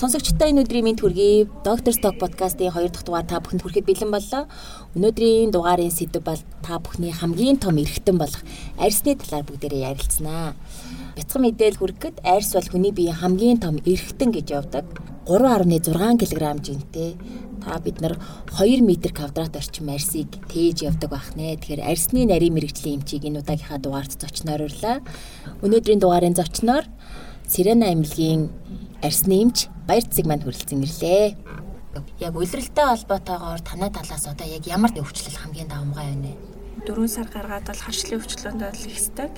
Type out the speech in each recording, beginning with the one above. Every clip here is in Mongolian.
Сонсогчдоо энэ өдрийн мэнд хүргэе. Доктор Сток подкастын 2 дахь дугаар та бүхэнд хүрэхэд бэлэн боллоо. Өнөөдрийн дугаарын сэдв бол та бүхний хамгийн том эрхтэн болох арьсны талаар бүгдээрээ ярилцсанаа. Бяцхан мэдээл хүргэхэд арьс бол хүний биеийн хамгийн том эрхтэн гэж явдаг. 3.6 кг жинтэй та бид нар 2 м квадрат орчим арьсыг тээж явдаг байх нэ. Тэгэхээр арьсны нарийн мэрэгжлийн эмчийг энэ удаагийнхаа дугаарт зочноор урлаа. Өнөөдрийн дугаарын зочноор Сирена аймгийн арьсны эмч баяр цэцэг манд хүрэлцэн ирлээ. Яг улиралтай холбоотойгоор танай талаас одоо яг ямар өвчлөл хамгийн давмгай байна вэ? 4 сар гаргаад бол харшлын өвчлөлөнд бол ихсдэг.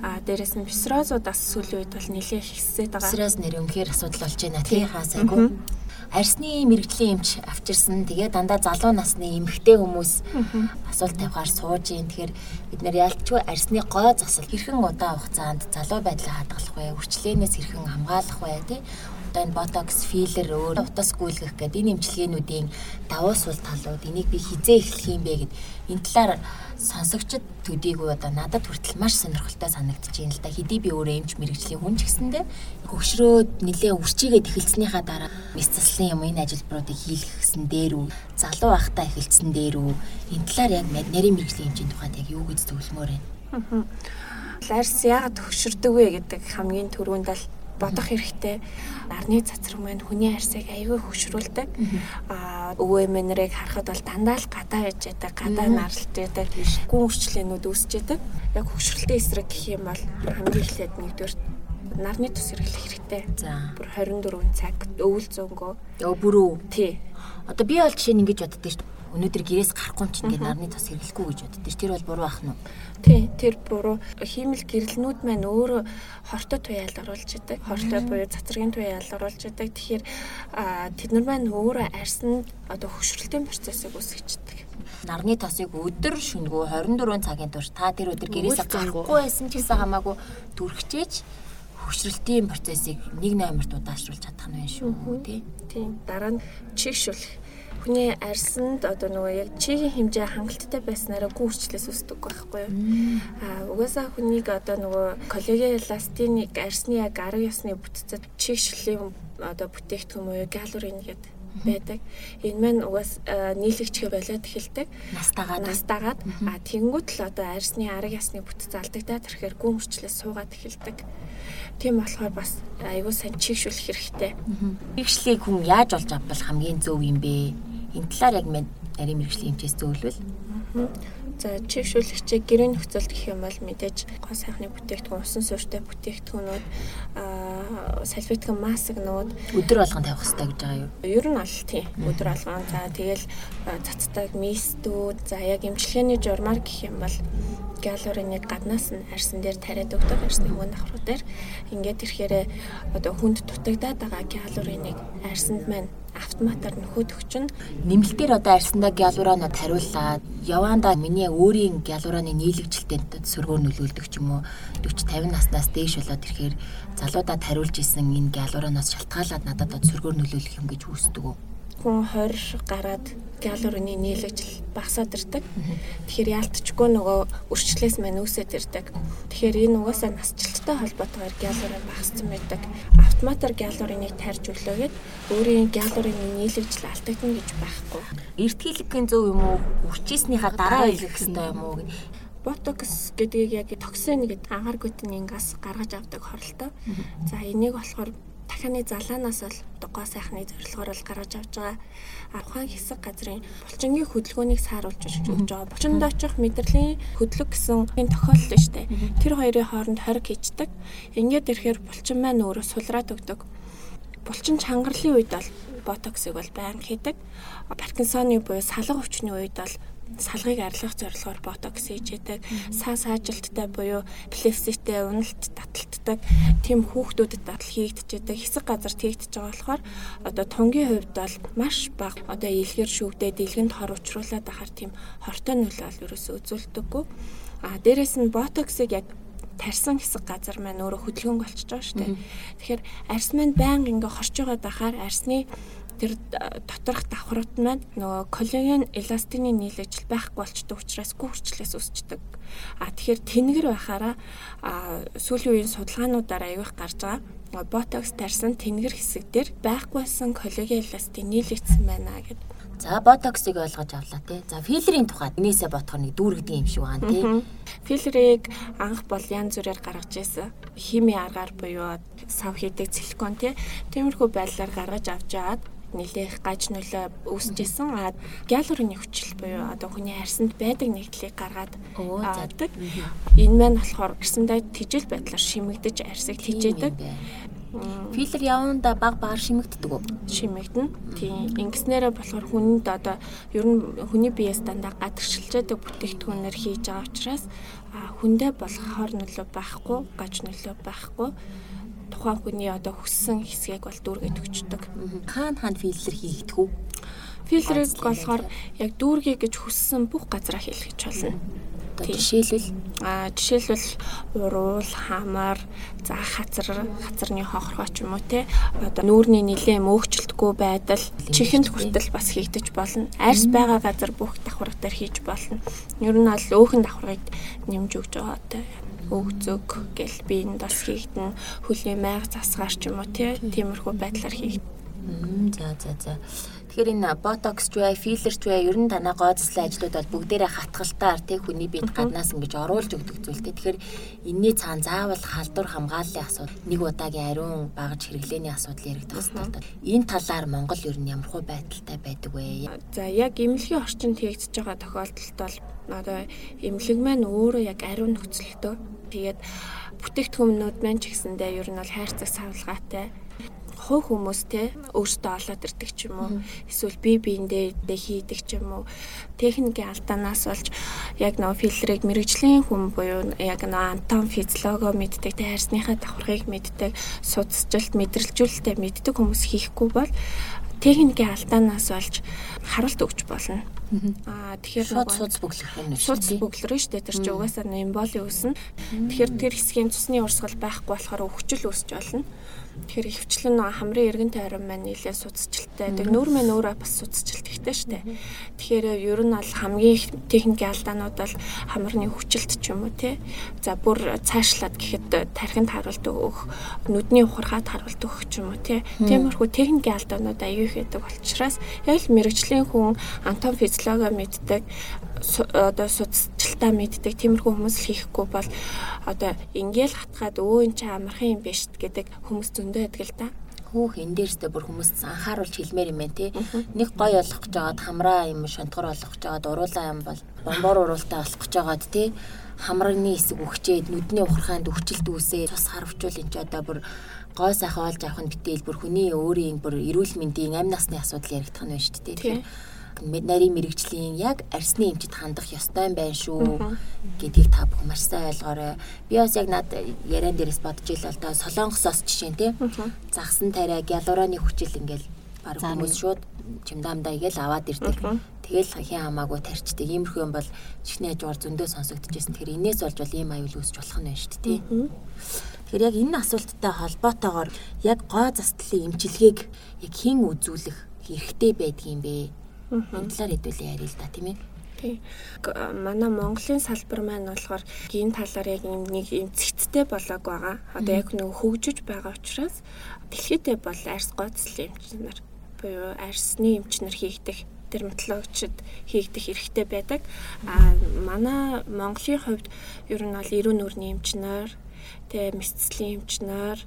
Аа дээрэс нь псорозуудаас сүүлийн үед бол нэлээд ихсээд байгаа. Псороз нэр үнэхээр асуудал болж байна. Тэгээ хаасаагүй арьсны мэрэгжлийн эмч авчирсан. Тэгээ дандаа залуу насны эмэгтэй хүмүүс асуулт тавихаар сууж ийн. Тэгэхээр бид нэр ялчгүй арьсны гой засал хэрхэн удаан хугацаанд залуу байдлаа хадгалах вэ? Үрчлээнээс хэрхэн хамгаалах вэ? Тэ? Одоо энэ ботокс, филлер, өөр утас гүйлгэх гэдэг энэ эмчилгээнүүдийн давуу сул талууд энийг би хизээ эхлэх юм бэ гэд энэ талаар сонсогчд төдийгүй одоо надад хүртэл маш сонирхолтой санагдаж байна л да. Хэдий би өөрөө эмч мэрэгжлийн хүн ч гэсэндээ хөгшрөөд нэлээ үрчигээд эхэлснийхаа дараа мэс заслын юм энэ ажилбаруудыг хийлгэсэн дээр үү, залуу байхдаа эхэлсэн дээр үү, энэ талаар яг нарийн мэрэгжлийн эмчийн тухайд яг юу гэж зөвлөмөр байна. Ларс яагаад хөгшөрдөг вэ гэдэг хамгийн түрүүнд л бодох хэрэгтэй. Нарны цацраг маань хүний арьсыг аягүй хөшрүүлдэг. Аа өвөө эмээнэрийг харахад бол дандаа л гадаа яж яадаг, гадаа наралж яадаг, гүн үрчлээнүүд үүсч яадаг. Яг хөшрөлтийн эсрэг гэх юм бол хамгийн эхлээд нэгдүгээр нарны тус хэрэглэх хэрэгтэй. За. Бүр 24 цаг өвөл зөнгөө. Өө бүрүү. Тий. Одоо би бол жишээ нь ингэж боддог шүү дээ. Өнөөдөр гэрээс гарахгүй ч ингээд нарны тос хэрэглэхгүй гэж боддог шүү. Тэр бол буруу ах нь. Тий, тэр буруу хиймэл гэрэлнүүд маань өөрөө хортой туяал оруулж идэг. Хортой буюу цацрагийн туяал оруулж идэг. Тэгэхээр тэд нар маань өөрөө арьсан одоо хөшрөлтийн процессыг үүсгэждэг нарны тосыг өдөр шөнөгөө 24 цагийн турш та тэр өдөр гэрээсээ гарахгүй байсан ч гэсэн хамаагүй дүрхчээж хөшрөлтийн процессыг нэг номерт удаашруулж чадах нь байна шүү тий. Тийм. Дараа нь чигшүүлэх хүний арьсанд одоо нөгөө яг чигийн хэмжээ хангалттай байснараа гүрчлээс үүсдэг байхгүй юу. Аа угаасаа хүнийг одоо нөгөө коллаген эластиник арьсны яг арга ёсны бүтцэд чигшлийн одоо бүтээгдэхүүн буюу галурин гэдэг байдаг. Энэ маань угаас нийлэгчгээ болоод эхэлдэг. Настагаад настагаад а тэнгуут л одоо арьсны арга ясны бүтц алдагдаад ирэхээр гүн үрчлээс суугаад эхэлдэг. Тийм болохоор бас аюул сан чигшүүлэх хэрэгтэй. Чигшлийг хүн яаж олж авбал хамгийн зөв юм бэ? Энэ талаар яг нарийн мэрэгжлийн хэмжээс зөвлөвөл. За чигшүүлэгчээ гэрээ нөхцөлд гэх юм бол мэдээж гоо сайхны бүтээгдэхүүн, усан суурьтай бүтээгдэхүүнүүд, аа салфеткан масагнууд өдөр болгон тавих хэрэгтэй гэж байгаа юу? Ер нь аль тийм. Өдөр болгон. За тэгэл цацтаг мистүүд, за яг эмчилгээний журмаар гэх юм бол галуриныг гаднаас нь арьсан дээр тариад өгдөг арьсны хүн давхруу дээр ингээд ирэхээр одоо хүнд дутагдаад байгаа галуриныг арьсанд маань автоматар нөхөд өгчин нэмэлтээр одоо арьсандаа гялуранууд хариуллаад явандаа миний өөрийн гялурааны нийлэгжилтэнд сөргөөр нөлөөлдөг ч юм уу 40 50 наснаас дээш болоод ирэхээр залуудад хариулж исэн энэ гялуранаас шалтгаалаад надад сөргөөр нөлөөлөх юм гэж үүсдэг үү хүн 20 гараад галурины нийлэгжил багасаад ирдэг. Тэгэхээр яалтчгүй нөгөө өрчлөөс маань үүсээд ирдэг. Тэгэхээр энэ угаасаа насжилттай холбоотойгоор галурин багассан байдаг. Автоматар галуриныг тарж өглөөгээд өөрийн галурины нийлэгжил алдагдана гэж байхгүй. Эртгийлэггийн зөв юм уу? Үрчээснийхаа дараа илгэх хэрэгтэй юм уу? ботокс гэдгийг яг токсин гэдэг агаар глютенингаас гаргаж авдаг хоролтой. За энийг болохоор дахианы залаанаас бол гоо сайхны зорилгоор бол гаргаж авч байгаа. Ухаан хэсэг газрын булчингийн хөдөлгөөнийг сааруулж өгч байгаа. Булчинд очих мэдрэлийн хөдлөг гэсэн энэ тохиолдол шүү дээ. Тэр хоёрын хооронд хориг хийждэг. Ингээд ирэхээр булчин маань өөрөө сулраад өгдөг. Булчин чангарлын үед бол ботоксыг бол байнга хийдэг. Паркинсоны буюу салга өвчний үед бол салгыг арилгах зорилгоор ботокс хийжээдэг, саа саажилттай буюу плекситэй уналт таталтдаг тийм хүүхдүүдэд татал хийгдчихэд хэсэг газар хийгдэж байгаа болохоор одоо тунгийн хувьд бол маш бага одоо илгэр шүүгдээ дэлгэнд хор учруулад ахаар тийм хортой нөлөө ол ерөөсөө үзүүлдэггүй. А дээрэс нь ботоксыг яг тарсан хэсэг газар маань өөрөө хөдөлгөөнг болчихж байгаа шүү дээ. Тэгэхээр арьс маань байнга ингээ хорч байгаа дахаар арьсны тэр доторх давхрууд маань нөгөө коллаген эластины нийлэгжил байхгүй болчдөг учраас гүрчлээс үсчдэг. А тэгэхээр тэнгэр байхаараа сүүлийн үеийн судалгаануудаар аявих гарч байгаа. ботокс тарсан тэнгэр хэсэг дээр байхгүйсэн коллаген эластин нийлэгдсэн байна гэдэг. За ботоксыг ойлгож авлаа тий. За филлерийн тухайд энээсээ бодохоор нэг дүүрэгдэг юм шиг байна тий. Филлерийг анх бол янз бүрээр гаргаж ирсэн. Хими аргаар буюу сав хийдэг силикон тий. Тиймэрхүү байдлаар гаргаж авч жаад нэлээх гаж нөлөө үүсчихсэн. А гиалурын хүчил буюу одоо хүний арьсанд байдаг нэгдлийг гаргаад авдаг. Энэ маань болохоор арьсандаа тижэл байдлаар шимэгдэж арьсыг тижээдэг. Филлер яванда баг багаар шимэгддэг үү? Шимэгдэнэ. Тийм. Ингэснээрээ болохоор хүнд одоо ер нь хүний биеэс дандаа гадагшилж байдаг бүтээгдэхүүнээр хийж байгаа учраас хүндээ болохоор нөлөө байхгүй, гаж нөлөө байхгүй тухайн хүний одоо хүссэн хэсгийг бол дүүргээд өгчдөг. Хаана хаана филлер хийгдэх үү? Филлерийг болохоор яг дүүргий гэж хүссэн бүх газараа хийлгэж болно. Одоо жишээлбэл а жишээлбэл уруул, хамар, за хазар, хазарны хохорхоо ч юм уу те одоо нүүрний нилээн мөөгчлөлтгүй байдал чихэнд хүртэл бас хийгдэж болно. Арьс байгаа газар бүх давхарга дээр хийж болно. Ер нь бол өөхөн давхаргыг нэмж өгч байгаа те өгзөг гэл би энд бас хийгдэн хөлийн майг засгаар ч юм уу тиймэрхүү байдлаар хийгдэн. За за за. Тэгэхээр энэ ботокс ч бай, филлер ч бай, ер нь танаа гооцлын ажлууд бол бүгдээрээ хатгалтаар тий хүний биед гаднаас ингэж оруулж өгдөг зүйлтэй. Тэгэхээр энэний цаана заавал халдвар хамгааллын асуудал, нэг удаагийн ариун багаж хэрэглээний асуудал яригдах хэрэгтэй. Энэ талаар Монгол ер нь ямархуу байдалтай байдаг вэ? За яг эмнэлгийн орчинд хийгдэж байгаа тохиолдолд бол одоо эмнэлэг маань өөрөө яг ариун нөхцөлтөө тэгээд бүтээгдэхүүнүүд маань ч гэсэндээ ер нь бол хайрцаг савлгаатай хувь хүмүүс те өөртөө олоод ирдэг ч юм уу. Эсвэл бие биендээ хийдэг ч юм уу. Техникийн алдаанаас болж яг нөө фильтрийг мэрэгжлийн хүн буюу яг нөө антон физиолого мэддэг те хайрсныхаа давхаргыг мэддэг судасжилт мэдрэлжүүлэлтээ мэддэг хүмүүс хийхгүй бол техникийн алдаанаас болж харуулт өгч болно. Аа тэгэхээр шууд суц бүглэх юм шүү. Суц бүглэрнэ шүү дээ. Тэр чинь угаасаа эмболи үүснэ. Тэгэхээр тэр хэсгийн цусны урсгал байхгүй болохоор өвчл үүсч болно. Тэгэхээр ихвчлэн нөгөө хамрын эргэн тойрон маань нэлээд суцчлалтай. Тэг нүүр маань өөрөө бас суцчлалт ихтэй штэ. Тэгэхээр ер нь бол хамгийн их техникийн алдаанууд бол хамрын хүчилт ч юм уу тий. За бүр цаашлаад гэхэд тархинд харуулт өгөх, нүдний ухархад харуулт өгөх ч юм уу тий. Тиймэрхүү техникийн алдаанууд аюу их байдаг учраас яг л мэрэгжлийн хүн антон физиологи мэддэг одоо судалтай мэддэг тиймэрхүү хүмүүс л хийхгүй бол одоо ингээл хатгаад өө эн чи амархан юм биш гэдэг хүмүүс зөндөө байдаг л да. Хүүх энэ дээрстэй бүр хүмүүс анхааруулж хэлмээр юм байна тий. Нэг гой олох гэж жагаад хамраа юм шонтгор олох гэж жагаад уруулаа юм бол бомбор уруултаа олох гэж жагаад тий. Хамрагны хэсэг өгчээд нүдний ухархаанд өвчлөлт үүсээ цус харавчвал энэ ч одоо бүр гой сайхан олж авах нь битэл бүр хүний өөрийн бүр эрүүл мэндийн амь насны асуудал яригдах нь байна шүү дээ тий нарийн мэрэгжлийн яг арсны эмчит хандах ёстой юм байна шүү гэдгийг та бүхэн маш сайн ойлгоорой. Би бас яг над яриан дээрээс бодож ийл л да солонгосоос жишээ нь тий. Загсан тариа гялуураны хүчил ингээл баг хүмүүс шууд чимдамдаа игээл аваад ирдэг. Тэгэл хин хамаагүй тарчдаг. Иймэрхүү юм бол чихний хажуугаар зөндөө сонсогдчихсэн. Тэгэхээр энээс болж бол ийм аюул үүсч болох нь байна шүү дээ тий. Тэгэхээр яг энэ асуулттай холбоотойгоор яг гоо застлын эмчилгээг яг хэн үзүүлэх хэрэгтэй байдгийм бэ? Энэ талаар хэдүүлээ ярил л да тийм ээ. Тий. Манай Монголын салбар маань болохоор энэ талаар яг нэг юм цэгцтэй болоог байгаа. Одоо яг нэг хөгжиж байгаа учраас дэлхийдээ бол арьс гоцлын эмч нар буюу арьсны эмч нар хийгдэх дерматологчд хийгдэх хэрэгтэй байдаг. А манай Монголын хувьд ер нь бол эрүүн нүрийн эмч нар, тэгээ мэдцлийн эмч нар,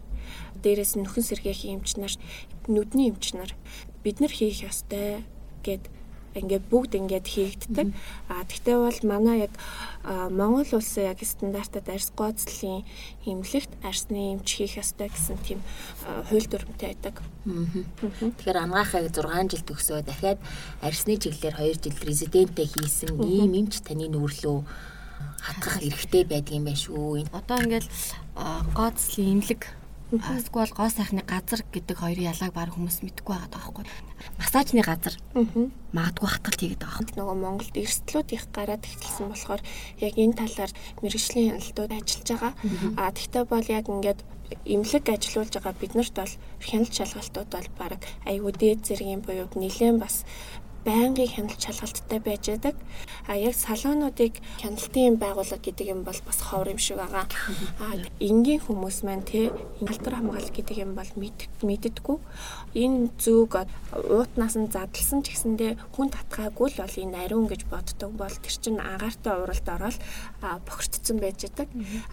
дээрээс нөхөн сэргээхийн эмч нар, нүдний эмч нар бид нар хийх ёстой гэд ингээд бүгд ингээд хийгддэг. А тэгтээ бол манай яг Монгол улсын яг стандартад арьс гооцлын эмнэлэгт арьсны эмч хийх ёстой гэсэн тийм хууль дүрмтэй байдаг. Тэгэхээр ангаахыг 6 жил төгсөө дахиад арьсны чиглэлээр 2 жил резиденттэй хийсэн ийм эмч таны нүүрлөө хатгах эрхтэй байдгийн байх шүү. Одоо ингээд гооцлын эмнэлэг Эсвэл гоо сайхны газар гэдэг хоёрын ялгааг баг хүмүүс мэдэхгүй байгаа байхгүй. Массажны газар. Магадгүй хатгалт хийгээд байгаа. Нөгөө Монголд эрсдлүүд их гараад эхэлсэн болохоор яг энэ талаар мэрэгжлийн хяналтууд ажиллаж байгаа. А тэгтээ бол яг ингээд имлэг ажиллуулж байгаа биднэрт бол хяналт шалгалтууд бол баг айгүй дээд зэргийн буюу нэлээд бас байнгын хяналт шалгалттай байж байдаг. А яг салонуудыг хяналтын байгууллага гэдэг юм бол бас ховор юм шиг байгаа. А энгийн хүмүүс маань тий алтар хамгаалал гэдэг юм бол мэддэггүй. Энэ зүг уутнаас нь задлсан ч гэсэндээ хүн татгаагүй л бол энэ ариун гэж боддог бол тэр чинь агаартай уралд ороод бохирдсон байж байдаг.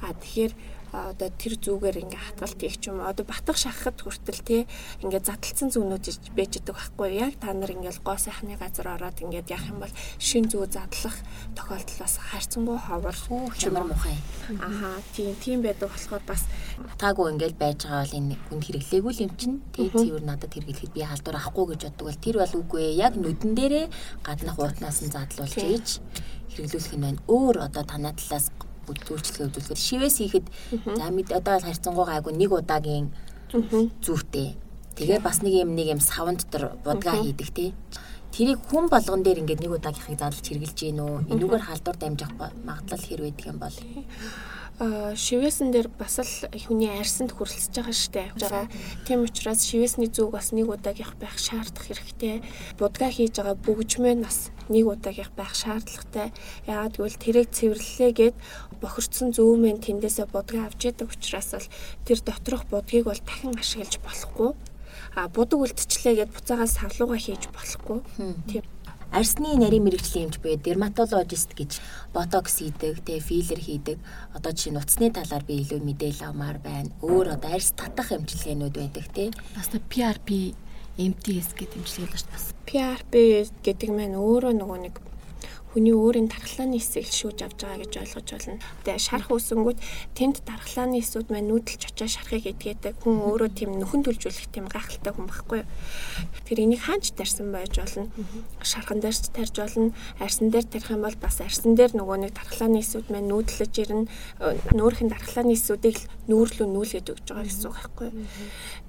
А тэгэхээр одоо тэр зүгээр ингээ хатгалт хийх ч юм одоо батг шахахад хүртэл те ингээ задлцсан зүүнүүд байж байгаа байхгүй. Яг та нар ингээл гоо сайхны газар ороод ингээд яах юм бол шин зүү задлах тохиолдол бас хайрцангуй ховор чимэр мухай. Аха тийм тийм байдаг болохоор бас таагүй ингээл байж байгаа бол энэ хүнд хэрэглээгүй юм чинь. Тэгээ цэвэр надад хэрэглэхэд би халдвар авахгүй гэж боддог бол тэр бол үгүй. Яг нүдэн дээрээ гаднах уутнаас нь задлуулж ийж хэрэглүүлэх нь байна. Өөр одоо танаа талаас үйлчлэгээ үзүүлэхэд шивээс хийхэд за мэд одоо л харьцангуй гайгүй нэг удаагийн зүйтэй. Тэгээ бас нэг юм нэг юм савн дотор будгаа хийдэг тий. Тэрийг хүн болгон дээр ингээд нэг удаагийнхыг задлж хэрглэж гин үү? Энүүгээр халдвар дамжих магадлал хэр байдаг юм бол шивээсэн дээр бас л хүний арьсанд хүрэлцэж байгаа штэ. Тийм учраас шивээсний зүг бас нэг удаагийнх байх шаардах хэрэгтэй. Будгаа хийж байгаа бүгжмээ нас нэг удаагийнх байх шаардлагатай. Яагаад гэвэл тэрийг цэвэрлэлээгээд бохирдсон зүүмэн тэндээсээ будгаа авч яадаг учраас л тэр доторх будгийг бол дахин ашиглаж болохгүй. А будаг үлдчихлээ гэд буцаагаас савлууга хийж болохгүй. Тийм арсны нарийн мэрэгжлийн эмч буюу дерматологист гэж ботокс хийдэг, тэгээ филлер хийдэг. Одоо жишээ нь утасны талаар би илүү мэдээлэл авмаар байна. Өөр одоо арс татах эмчилгээнүүд байдаг тий. Бас PRP MTS гэдэг эмчилгээ л бас. PRP гэдэг маань өөрөө нөгөө нэг хүний өөрийн дархлааны эсийг шүүж авч байгаа гэж ойлгож байна. Тэгээ шарах үсэнгүүд тэнд дархлааны эсүүд маань нүүдэлж очиж шарахыг эдгээдэг. Хүн өөрөө тийм нөхөн төлжүүлэх тийм гайхалтай хүн байхгүй. Тэр энийг хаач тарьсан байж болно. Шархан дээр ч тарьж болно. Арьсан дээр тарих юм бол бас арьсан дээр нөгөө нэг дархлааны эсүүд маань нүүдлэж ирнэ. Нүүрхэн дархлааны эсүүдийг нүүрлүү нүүлгээд өгч байгаа гэсэн үг байхгүй.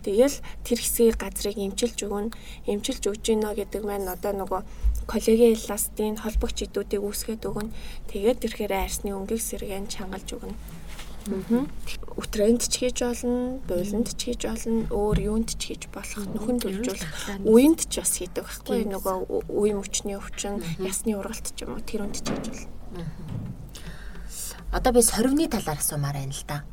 Тэгэл тэр хэсгийг газрыг эмчилж өгнө. Эмчилж өгж гинэ гэдэг маань одоо нөгөө коллаген эластин холбогч идүүдийг үүсгээд өгнө. Тэгээд тэрхээр арсны өнгийг сэргэн чангалж өгнө. Өтрөнд ч хийж болно, буйланд ч хийж болно, өөр юунд ч хийж болох, нөхөн төлжүүлэх, үеинд ч бас хийдэг байхгүй нөгөө үе мөчний өвчин, ясны ургалт ч юм уу тэр үнд ч хийж болно. Одоо би сорвны талаар асуумаар байна л да.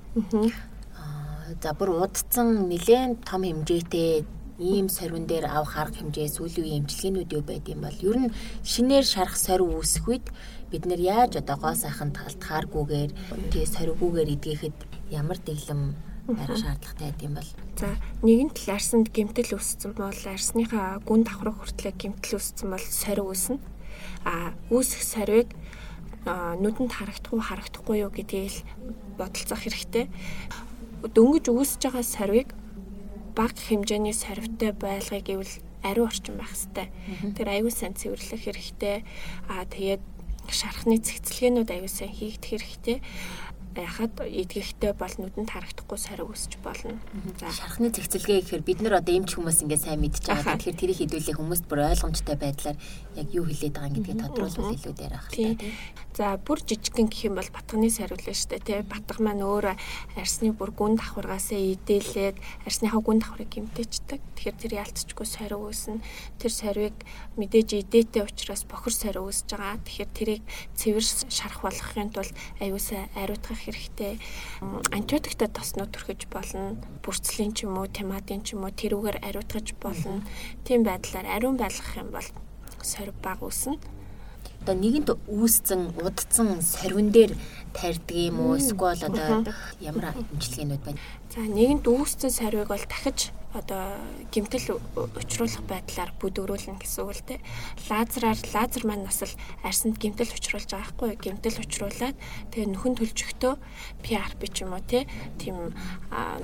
Аа за бүр удцсан нэлээд том хэмжээтэй ийм сорвин дээр авах арга хэмжээ сүүлийн эмчилгээнүүд юу байд юм бол ер нь шинээр шарах сорив үүсэх үед бид нэр яаж одоо гоо сайхан талтахааргүйгээр тэгээ сорвгүйгээр идгээхэд ямар дэглэм барих шаардлагатай байд юм бол? За нэгэн тал арсанд гэмтэл үүссэн бол арсныхаа гүн давхраг хүртлэх гэмтэл үүссэн бол сорив үүснэ. А үүсэх сорвыг нүдэнд харагдах уу харагдахгүй юу гэдгийг бодолцох хэрэгтэй. Дөнгөж үүсэж байгаа сорвыг бага хэмжээний сорвтой байлгыг гэвэл ариун орчин байх хэвээр. Тэр аюул сан цэвэрлэх хэрэгтэй. Аа тэгээд шархны цэгцлэгээнүүд аюул сан хийгдэх хэрэгтэй яхад идгэхтэй бол нүдэнд харагдахгүй сарай үсч болно. За шархны цэгцэлгээ гэхээр бид нар одоо эмч хүмүүс ингээд сайн мэдж байгаа. Тэгэхээр тэрийг хідүүлэх хүмүүст бүр ойлгомжтой байдлаар яг юу хэлээд байгаа гэдгийг тодруулбал илүү дээр ах. За бүр жижигхэн гэх юм бол батганы сариулна дээ тий. Батга маань өөрөө арсны бүр гүн давхаргаасаа идээлээд арсныхаа гүн давхрыг гимтээчдэг. Тэгэхээр тэр ялцчгүй сариу үүснэ. Тэр сариуг мэдээж идээтэй учраас бохор сариу үүсэж байгаа. Тэгэхээр тэрийг цэвэр шарах болгохын тулд аюусаа ариутгах хэрэгтэй. Антибиотиктэй тоснууд төрхөж болно. Бүрцлийн ч юм уу, темадын ч юм уу тэрүүгээр ариутгаж болно. Тийм байдлаар ариун байлгах юм бол сорив баг үүснэ. Одоо нэгэнт үүсцэн, удцсан сорвин дээр тарьдаг юм уу? Эсвэл одоо ямар имчилгээнүүд байна? За нэгэнт үүсцэн сорвиг бол дахиж одоо гимтэл учруулах байдлаар бүдгөрүүлнэ гэсэн үг л дээ. Лазераар лазер маань бас л арсанд гимтэл учруулж байгаа хгүй гимтэл учруулад тэгээ нөхөн төлжөхдөө PRP ч юм уу тийм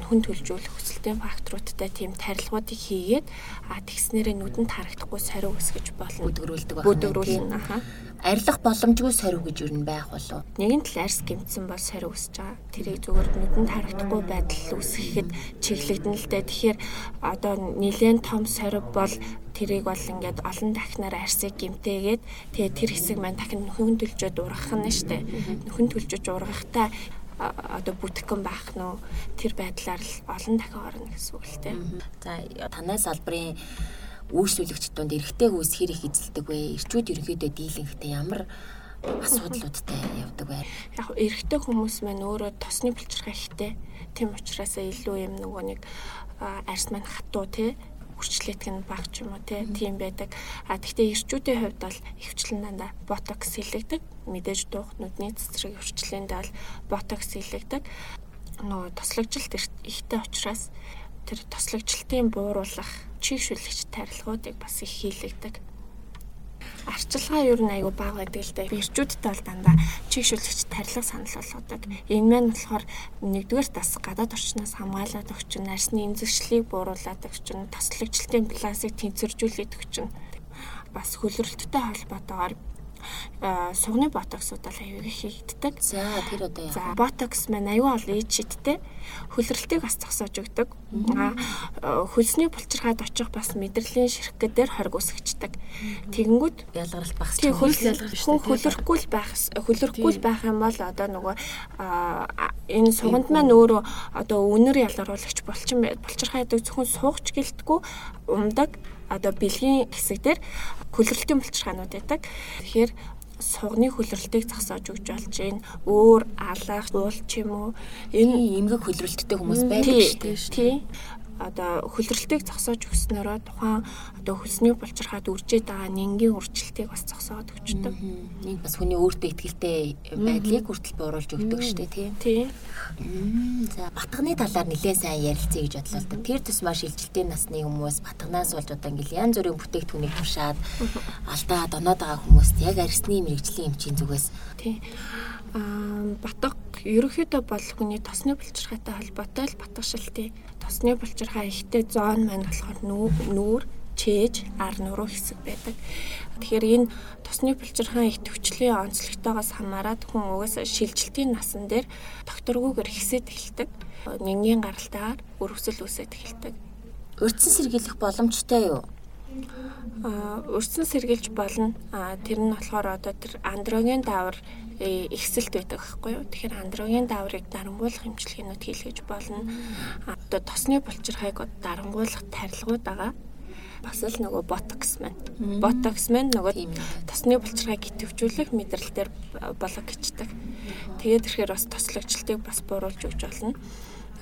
нөхөн төлжүүлэх хүсэлтийн факторуудтай тийм тарилгуудыг хийгээд а тэгснээрээ нүдэнд харагдахгүй сариу үсгэж болно. Бүдгөрүүлдэг байна. Бүдгөрүүлнэ. Аха арилах боломжгүй сорив гэж юу н байх болов. Нэгэн тал арс гэмтсэн бол сорив үсэж байгаа. Тэрийг зүгээр нүдэнд харагдахгүй байдал үсгэхэд чиглэгдэн л дээ. Тэгэхээр одоо нэлээд том сорив бол тэрийг бол ингээд олон дахнаар арсыг гимтээгээд тэгээ тэр хэсэг маань дахин нөхөн төлжөд ургах нь штэ. Нөхөн төлжөж ургахтаа одоо бүтгэн байх нь тэр байдлаар л олон дахин орно гэсэн үг л дээ. За танай салбарын үйлчлүүлэгч донд эрэгтэй хүйс хэр их эзэлдэг вэ? Ирчүүд ерөнхийдөө дийлэнхтэй ямар асуудлуудтай явдаг вэ? Яг эрэгтэй хүмүүс маань өөрөө тосны булчирхай ихтэй. Тийм учраас илүү юм нөгөө нэг арьс маань хатуу тий хүчлээдэг нь баг ч юм уу тийм байдаг. А тэгвэл ирчүүдийн хувьд бол ихвчлэн дандаа ботокс хийлэгдэг. Мэдээж дуух нүдний цэцрэг хөвчлээндээ бол ботокс хийлэгдэг. Нөгөө тослогжилт ихтэй учраас тэр тослогжилтын бууруулах чийгшүүлэгч тарилгуудыг бас их хийлэгдэг арчилгаа ер нь айгүй бага байдаг л да. Ирчүүдтэй бол дандаа чигшүүлэгч тарилга санал болгодог. Энэ маань болохоор нэгдүгээр тас гадаад орчноос хамгаалаад өгч нь арсны эмзэгшлийг бууруулад өгч нь таслагчлалтын пластик тэнцвэржүүлээд өгч бас хөлрөлттэй холбоотойгоор сугны ботоксууд бол аюул их хийгддэг. За тэр одоо яа. За ботокс маань аюул олон ид шидтэй хөлрөлтийг бас зогсоож өгдөг. Аа хөлсний булчирхаад очих бас мэдрэлийн ширхэг дээр хориг үсгчдэг. Тэгэнгүүт ялгаралт багс. Тийм хөл ялгарч хөлөрөхгүй л байх хөлөрөхгүй л байх юм бол одоо нөгөө энэ суганд маань өөрөө одоо үнэр ялгаруулагч булчин булчирхаадаг зөвхөн суугч гэлтгүү умдаг одоо бэлгийн хэсэг дээр хөлрөлтийн булчирхаанууд байдаг. Тэгэхээр сугны хөлрөлтийг зогсоож өгч болж байна. Өөр алах, уул ч юм уу энэ эмгэг хөлрөлттэй хүмүүс байдаг шүү дээ. Тийм одоо хөлрөлтийг зогсоож өгснөөрөө тухайн одоо хөлсний булчирхаад үржээд байгаа нингийн үржилтийг бас зогсоод өгчдөг. Нэг бас хүний өөртөө ихтэй байдлыг хүртэл бууруулж өгдөг шүү дээ тийм. Тийм. За батганы талаар нэлээд сайн ярилцъя гэж бодлоо. Тэр тусмаа шилжилтийн насны хүмүүс батганаас болж одоо ингээл янз бүрийн бүтээгдэхүүнийг туршаад алдаа доноод байгаа хүмүүст яг арсны мэрэгжлийн эмчийн зүгээс тийм батг ерөөхдөө бол хүний тосны булчирхайтай холбоотой л батгшилтын тосны булчирхай ихтэй зоон маань болохоор нүүр, чээж, ар нуруу хэсэг байдаг. Тэгэхээр энэ тосны булчирхай их төвчлийн онцлогтойгоос хамаарат хүн угаасаа шилжилтийн насан дээр докторгүйгээр ихсээд эхэлдэг. Нингийн гаралтайгаар өрөвсөл үсээд эхэлдэг. Урьдчилан сэргийлэх боломжтой юу? а өрсөн сэргийлж болно. А тэр нь болохоор одоо тэр андроген даавар ихсэлт байдаг байхгүй юу. Тэгэхээр андроген дааврыг дарангуулах эмчилгээнүүд хийлгэж болно. Одоо тосны булчирхайг дарангуулах тарилгууд байгаа. Бас л нөгөө ботокс маань. Ботокс маань нөгөө тосны булчирхайг идэвхжүүлэх мэдрэлтээр болог гэждэг. Тэгээд ирэхээр бас тослогчлтыг бас бууруулж өгч болно.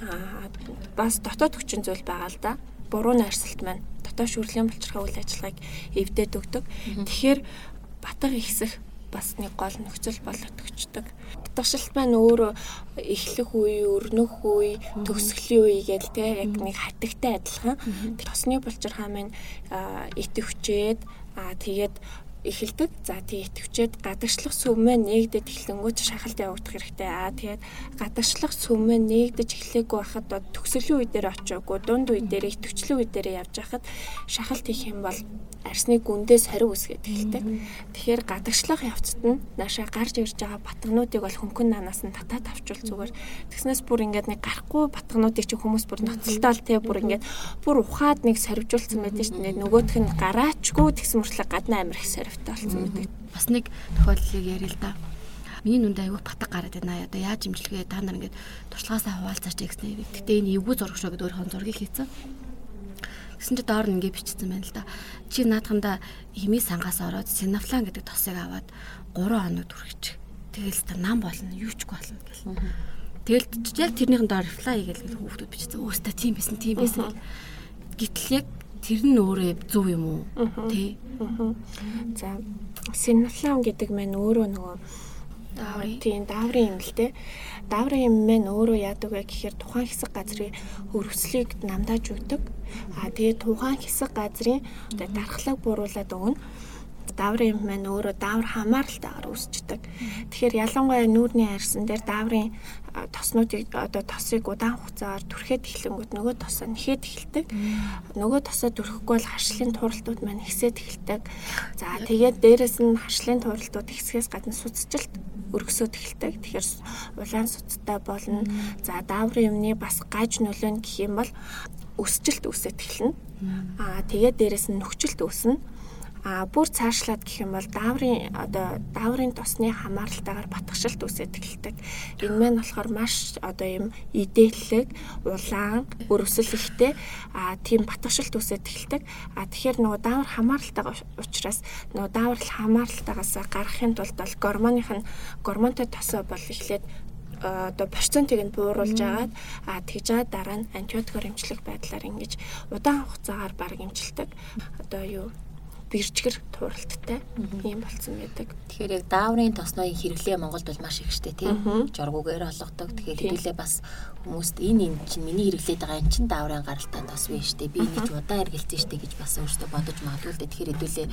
Аа бас дотоод хүчин зүйл байгаа л да буруу найрсалт маань дотоод шүрлийн булчирхай үйл ажиллагааг эвдээд өгдөг. Тэгэхээр батга ихсэх бас нэг гол нөхцөл болоод өгчдөг. Татгшилт маань өөрөө эхлэх үе, өрнөх үе, төгсгөлийн үе гэдэг те яг нэг хатагтай адилхан. Тосны булчирхай маань итэвчээд аа тэгээд эхэлдэг. За тий итгэвчээд гадагшлах сүмээ нээгдэж эхлэнгүүт шахалт явагдах хэрэгтэй. Аа тэгээд гадагшлах сүмээ нээгдэж эхлэегүй байхад төгсөлийн үе дээр очиагүй дунд үе дээр итгэвчлийн үе дээр явж байхад шахалт хийх юм бол арсны гүндээс хариу үсгээд эхэлдэг. Тэгэхээр гадагшлах явцад нь наашаа гарч ирж байгаа батгнуудыг бол хөнгөн нанаас нь татаад авчвал зүгээр. Тэгснээс бүр ингээд нэг гарахгүй батгнуудыг чи хүмүүс бүр ноцолтоол те бүр ингээд бүр ухаад нэг сорвжуулсан байдаг шүү дээ. Нөгөөх нь гараачгүй тэгсэн мөртлөө гадна амир их сорвтой болсон байдаг. Бас нэг тохиолдлыг ярил л да. Миний нүнд аягүй батг гараад байна. Одоо яаж имжлэгээ та нар ингээд туршлагаасаа хуваалцаач гэсэн. Гэтэ энэ эвгүй зураг шүү гэдэг өөрийнхөө зургийг хийцэн. Тэгсэн чи доор нь ингээ бичсэн байна л да. Чи наадханда хими сангаас ороод синафлан гэдэг тосыг аваад 3 хоног түрхэж. Тэгэл та нам болно, юу ч болно гэл. Тэгэл яг тэрнийхэн доор reply гээл хүүхдүүд бичсэн. Өөстө тийм байсан, тийм байсан. Гэтэл яг тэр нь өөрөө зөв юм уу? Тэ. За синафлан гэдэг маань өөрөө нөгөө. Тийм, дааврын юм л те. Дааврын юм маань өөрөө яадаг вэ гэхээр тухайн хэсэг газрын хөрвслийг намдааж өгдөг. Аа тэгээд тухайн хэсэг газрын дархлааг бууруулад өгнө дааврын юм маань өөрөө даавар хамааралтайгаар үүсчдэг. Тэгэхээр ялангуяа нүүрний арьсан дээр дааврын тоснуудыг одоо тосыг удаан хугацаагаар түрхээд эхлэнгүүт нөгөө тосоо нэхэд эхэлдэг. Нөгөө тосоо түрхэхгүй бол харшлын тууралтууд маань ихсээд эхэлдэг. За тэгээд дээрэс нь харшлын тууралтууд ихсгээс гадна суцжилт өргөсөд эхэлдэг. Тэгэхээр улаан суцтай болно. За дааврын юмны бас гаж нөлөө гэх юм бол өсжилт үсэт эхэлнэ. Аа тэгээд дээрэс нь нөхжилт үүснэ А бүр цаашлаад гэх юм бол дааврын одоо дааврын тосны хамааралтайгаар батгшилт үсээд эхэлдэг. Энэ маань болохоор маш одоо юм идээллэг, улаан, өрөвсөл ихтэй а тийм батгшилт үсээд эхэлдэг. А тэгэхээр нөгөө даавар хамааралтайгаа учраас нөгөө даавар хамааралтайгаас гарахын тулд бол гормоных нь гормонтой тосоо бол эхлээд одоо процентыг нь бууруулж агаад а тэгж байгаа дараа нь антибиотикоор эмчлэх байдлаар ингэж удаан хугацаагаар баг эмчилдэг. Одоо юу бэрчгэр тууралттай юм болцсон байдаг. Тэгэхээр яг дааврын тосногийн хэрэглээ Монголд бол маш их штэ тий. Жоргуугаар олгодог. Тэгэхээр хэдүүлээ бас хүмүүст энэ энэ чинь миний хэрэглээд байгаа энэ чинь дааврын гаралтай тос вэ штэ. Би нэг ч удаан хэрэгэлсэн штэ гэж бас өөртөө бодож магадгүй л дээ. Тэгэхээр хэдүүлээ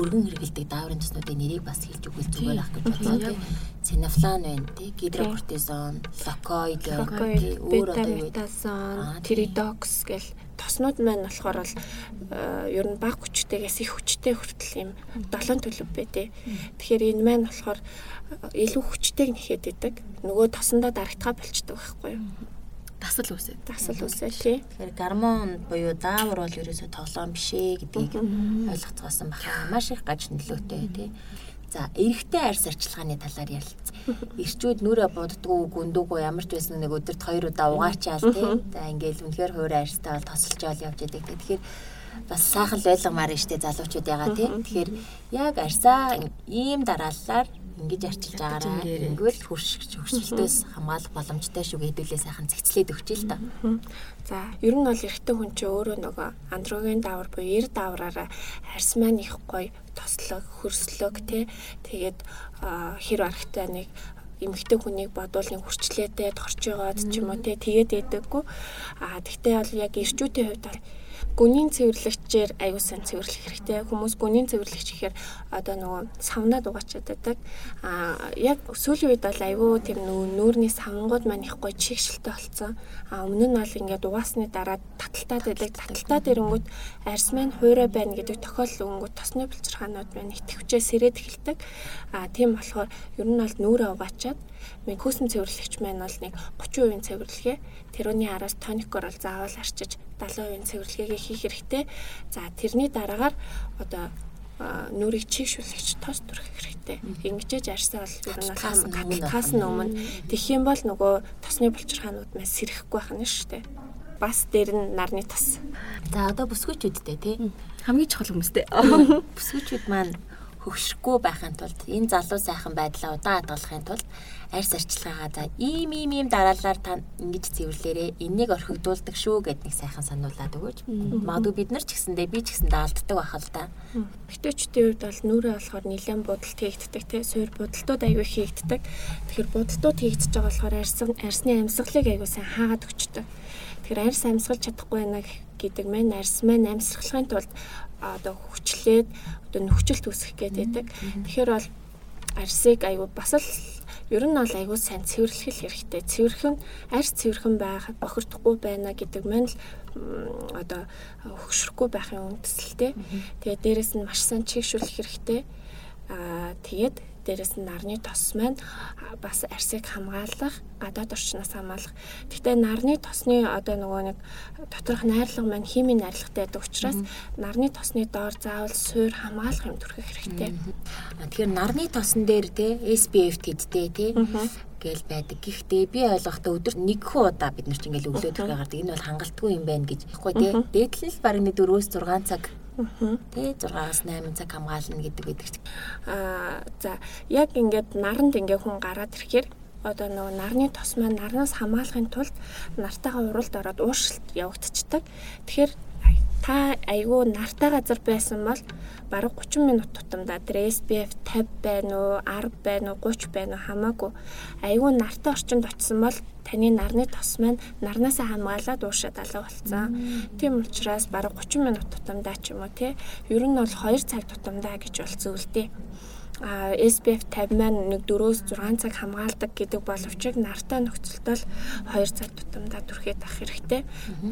өргөн хэрэгэлдэг дааврын тоснуудын нэрийг бас хэлж өгвөл зүгээр ах гэж бодлоо тий. Ценафлан байна тий. Гидрокортизон, локоид тий. Өөр одоо юу вэ? Тридокс гэл тоснууд маань болохоор бол э, ер нь баг хүчтэйгээс их хүчтэй хүртэл юм долоон төлөв байдэ. Тэгэхээр энэ маань болохоор илүү хүчтэйг нэхэд идэг. Нөгөө тосондоо дарагтгаа болчдөг байхгүй юу? дасал үсээ. Дасал үсээ тий. Тэгэхээр гормон буюу даавар бол ерөөсөө тоглоом биш ээ гэдгийг ойлгоцгоосон баха. Маш их гаж нөлөөтэй тий. За эрэгтэй арьс арчилгааны талаар ярилцсан. Ирчүүд нүрэ буддггүй гүндүүгүй ямар ч байсан нэг өдөрт хоёр удаа угаачаал тий. За ингээл үнэхээр хуурай арьстай бол тосолж оол явж идэг. Тэгэхээр бас сайхан ойлгомаар нь штэ залуучууд ягаа тий. Тэгэхээр яг арьсаа ийм дарааллаар ингэж арчилж байгаараа ингэвэл хуршигч хөршилтөөс хамгаалах боломжтой шүү гэдүүлээ сайхан зэгцлээд өгч л та. За ер нь бол эрэгтэй хүн чинь өөрөө нөгөө андроген даавар буюу эр даавраараа арьс маань их гоё тослог, хөрслөг тий. Тэгээд хэр аргатай нэг эмэгтэй хүнийг бодвол нэг хүрчлээтэй торч байгаад ч юм уу тий тэгээд идэггүй. Аа тэгтээ бол яг ирчүүдийн хувьд гүнийн цэвэрлэгчээр аюу сан цэвэрлэх хэрэгтэй. Хүмүүс гүнийн цэвэрлэгч гэхээр одоо нөгөө савнаад угаачаад байдаг. Аа яг сүүлийн үед бол аюу тийм нүүрний савнгууд маань их гоё чигшэлтэй болсон. Аа өмнө нь бол ингээд угаасны дараа таталтаад байдаг. Таталтаад ирэнгүүт арьс маань хуурай байна гэдэг тохиолдол өнгөт тосны булчирхаанууд маань итгэвчээ сэрээд эхэлдэг. Аа тийм болохоор ер нь бол нүүрээ угаачаад Мэн хөөсөн цэвэрлэгч маань бол нэг 30% цэвэрлэгээ тэрүүний араас тоникоор бол заавал арчиж 70% цэвэрлэгээгээ хийх хэрэгтэй. За тэрний дараагаар одоо нүрийг чийгшүүлэгч тос төрөх хэрэгтэй. Ингэжээж арьсаа бол ер нь хаас нь өмнө тэгэх юм бол нөгөө тосны булчирхаанууд маань сэрэхгүй байх нь шүү дээ. Бас дээр нь нарны тос. За одоо бүсгүйчүүдтэй тий хамгийн чухал хүмүүстэй. Бүсгүйчүүд маань хөгшрөхгүй байхын тулд энэ залуу сайхан байдлаа удаан хадгалахын тулд арьс арчилгаагаа за ийм ийм ийм дараалалаар та ингэж цэвэрлээрээ энийг орхигдуулдаг шүү гэд нэг сайхан сануулад өгөөч. Магадгүй бид нар ч гэсэндээ би ч гэсэндээ алддаг байх л да. Битүүчдийн үед бол нүрээ болохоор нэлээд будалт хийгддэг тий суур будалтууд аягүй хийгддэг. Тэгэхээр будалтууд хийгдэж байгаа болохоор арьс арьсны амьсгалыг аягүй сайн хаагаад өчтдөг. Тэгэхээр арьс амьсгалж чадахгүй байна гэдэг мэн арьс мэн амьсгалахын тулд одоо хүчлээд одоо нөхцөлт үүсгэх гэдэг. Тэгэхээр бол арьсыг аюу бас л ер нь бол аюу сайн цэвэрлэх хэрэгтэй. Цэвэрх нь арьс цэвэрхэн байх, бохирдохгүй байна гэдэг маань л одоо хөгшрөхгүй байхын үндэслэлтэй. Тэгээд дээрэс нь маш сайн чийгшүүлэх хэрэгтэй. Аа тэгээд дээрэс нь нарны тос маань бас арсыг хамгаалах, гадаад орчноос хамгаалах. Гэхдээ нарны тосны одоо нөгөө нэг доторх найрлага маань химийн найрлагатай байдаг учраас нарны тосны доор заавал суур хамгаалах юм төрөх хэрэгтэй. Тэгэхээр нарны тосон дээр те SPF тэдтэй те гээл байдаг. Гэхдээ би ойлгохдоо өдөрт нэгхэн удаа бид нар ч ингээл өглөө төрхөө гардаг. Энэ бол хангалтгүй юм байна гэж. Тэгэхгүй тий. Дээдлэл баг нэг 4-6 цаг Тэ 6-аас 8 цаг хамгаална гэдэг байдаг. Аа за яг ингээд наранд ингээ хүн гараад ирэхээр одоо нөгөө нарны тос маань нарнаас хамгаалахын тулд нартайгаа уралд ороод ууршилт явагдчихдаг. Тэгэхээр та айгүй нартай газар байсан бол бараг 30 минут тутамдаа тэр SPF 50 байна уу, 10 байна уу, 30 байна уу хамаагүй айгүй нартай орчинд очисон бол таны нарны тос маань нарнаасаа хамгаалаад уушаад алга болцсон. Тийм учраас бараг 30 минут тутамдаа ч юм уу тий. Ер нь бол 2 цаг тутамдаа гэж бол зөвлөдөө. А SPF 50 маань нэг 4-өөс 6 цаг хамгаалдаг гэдэг боловч нартай нөхцөлд бол 2 цаг тутамдаа түрхээд авах хэрэгтэй.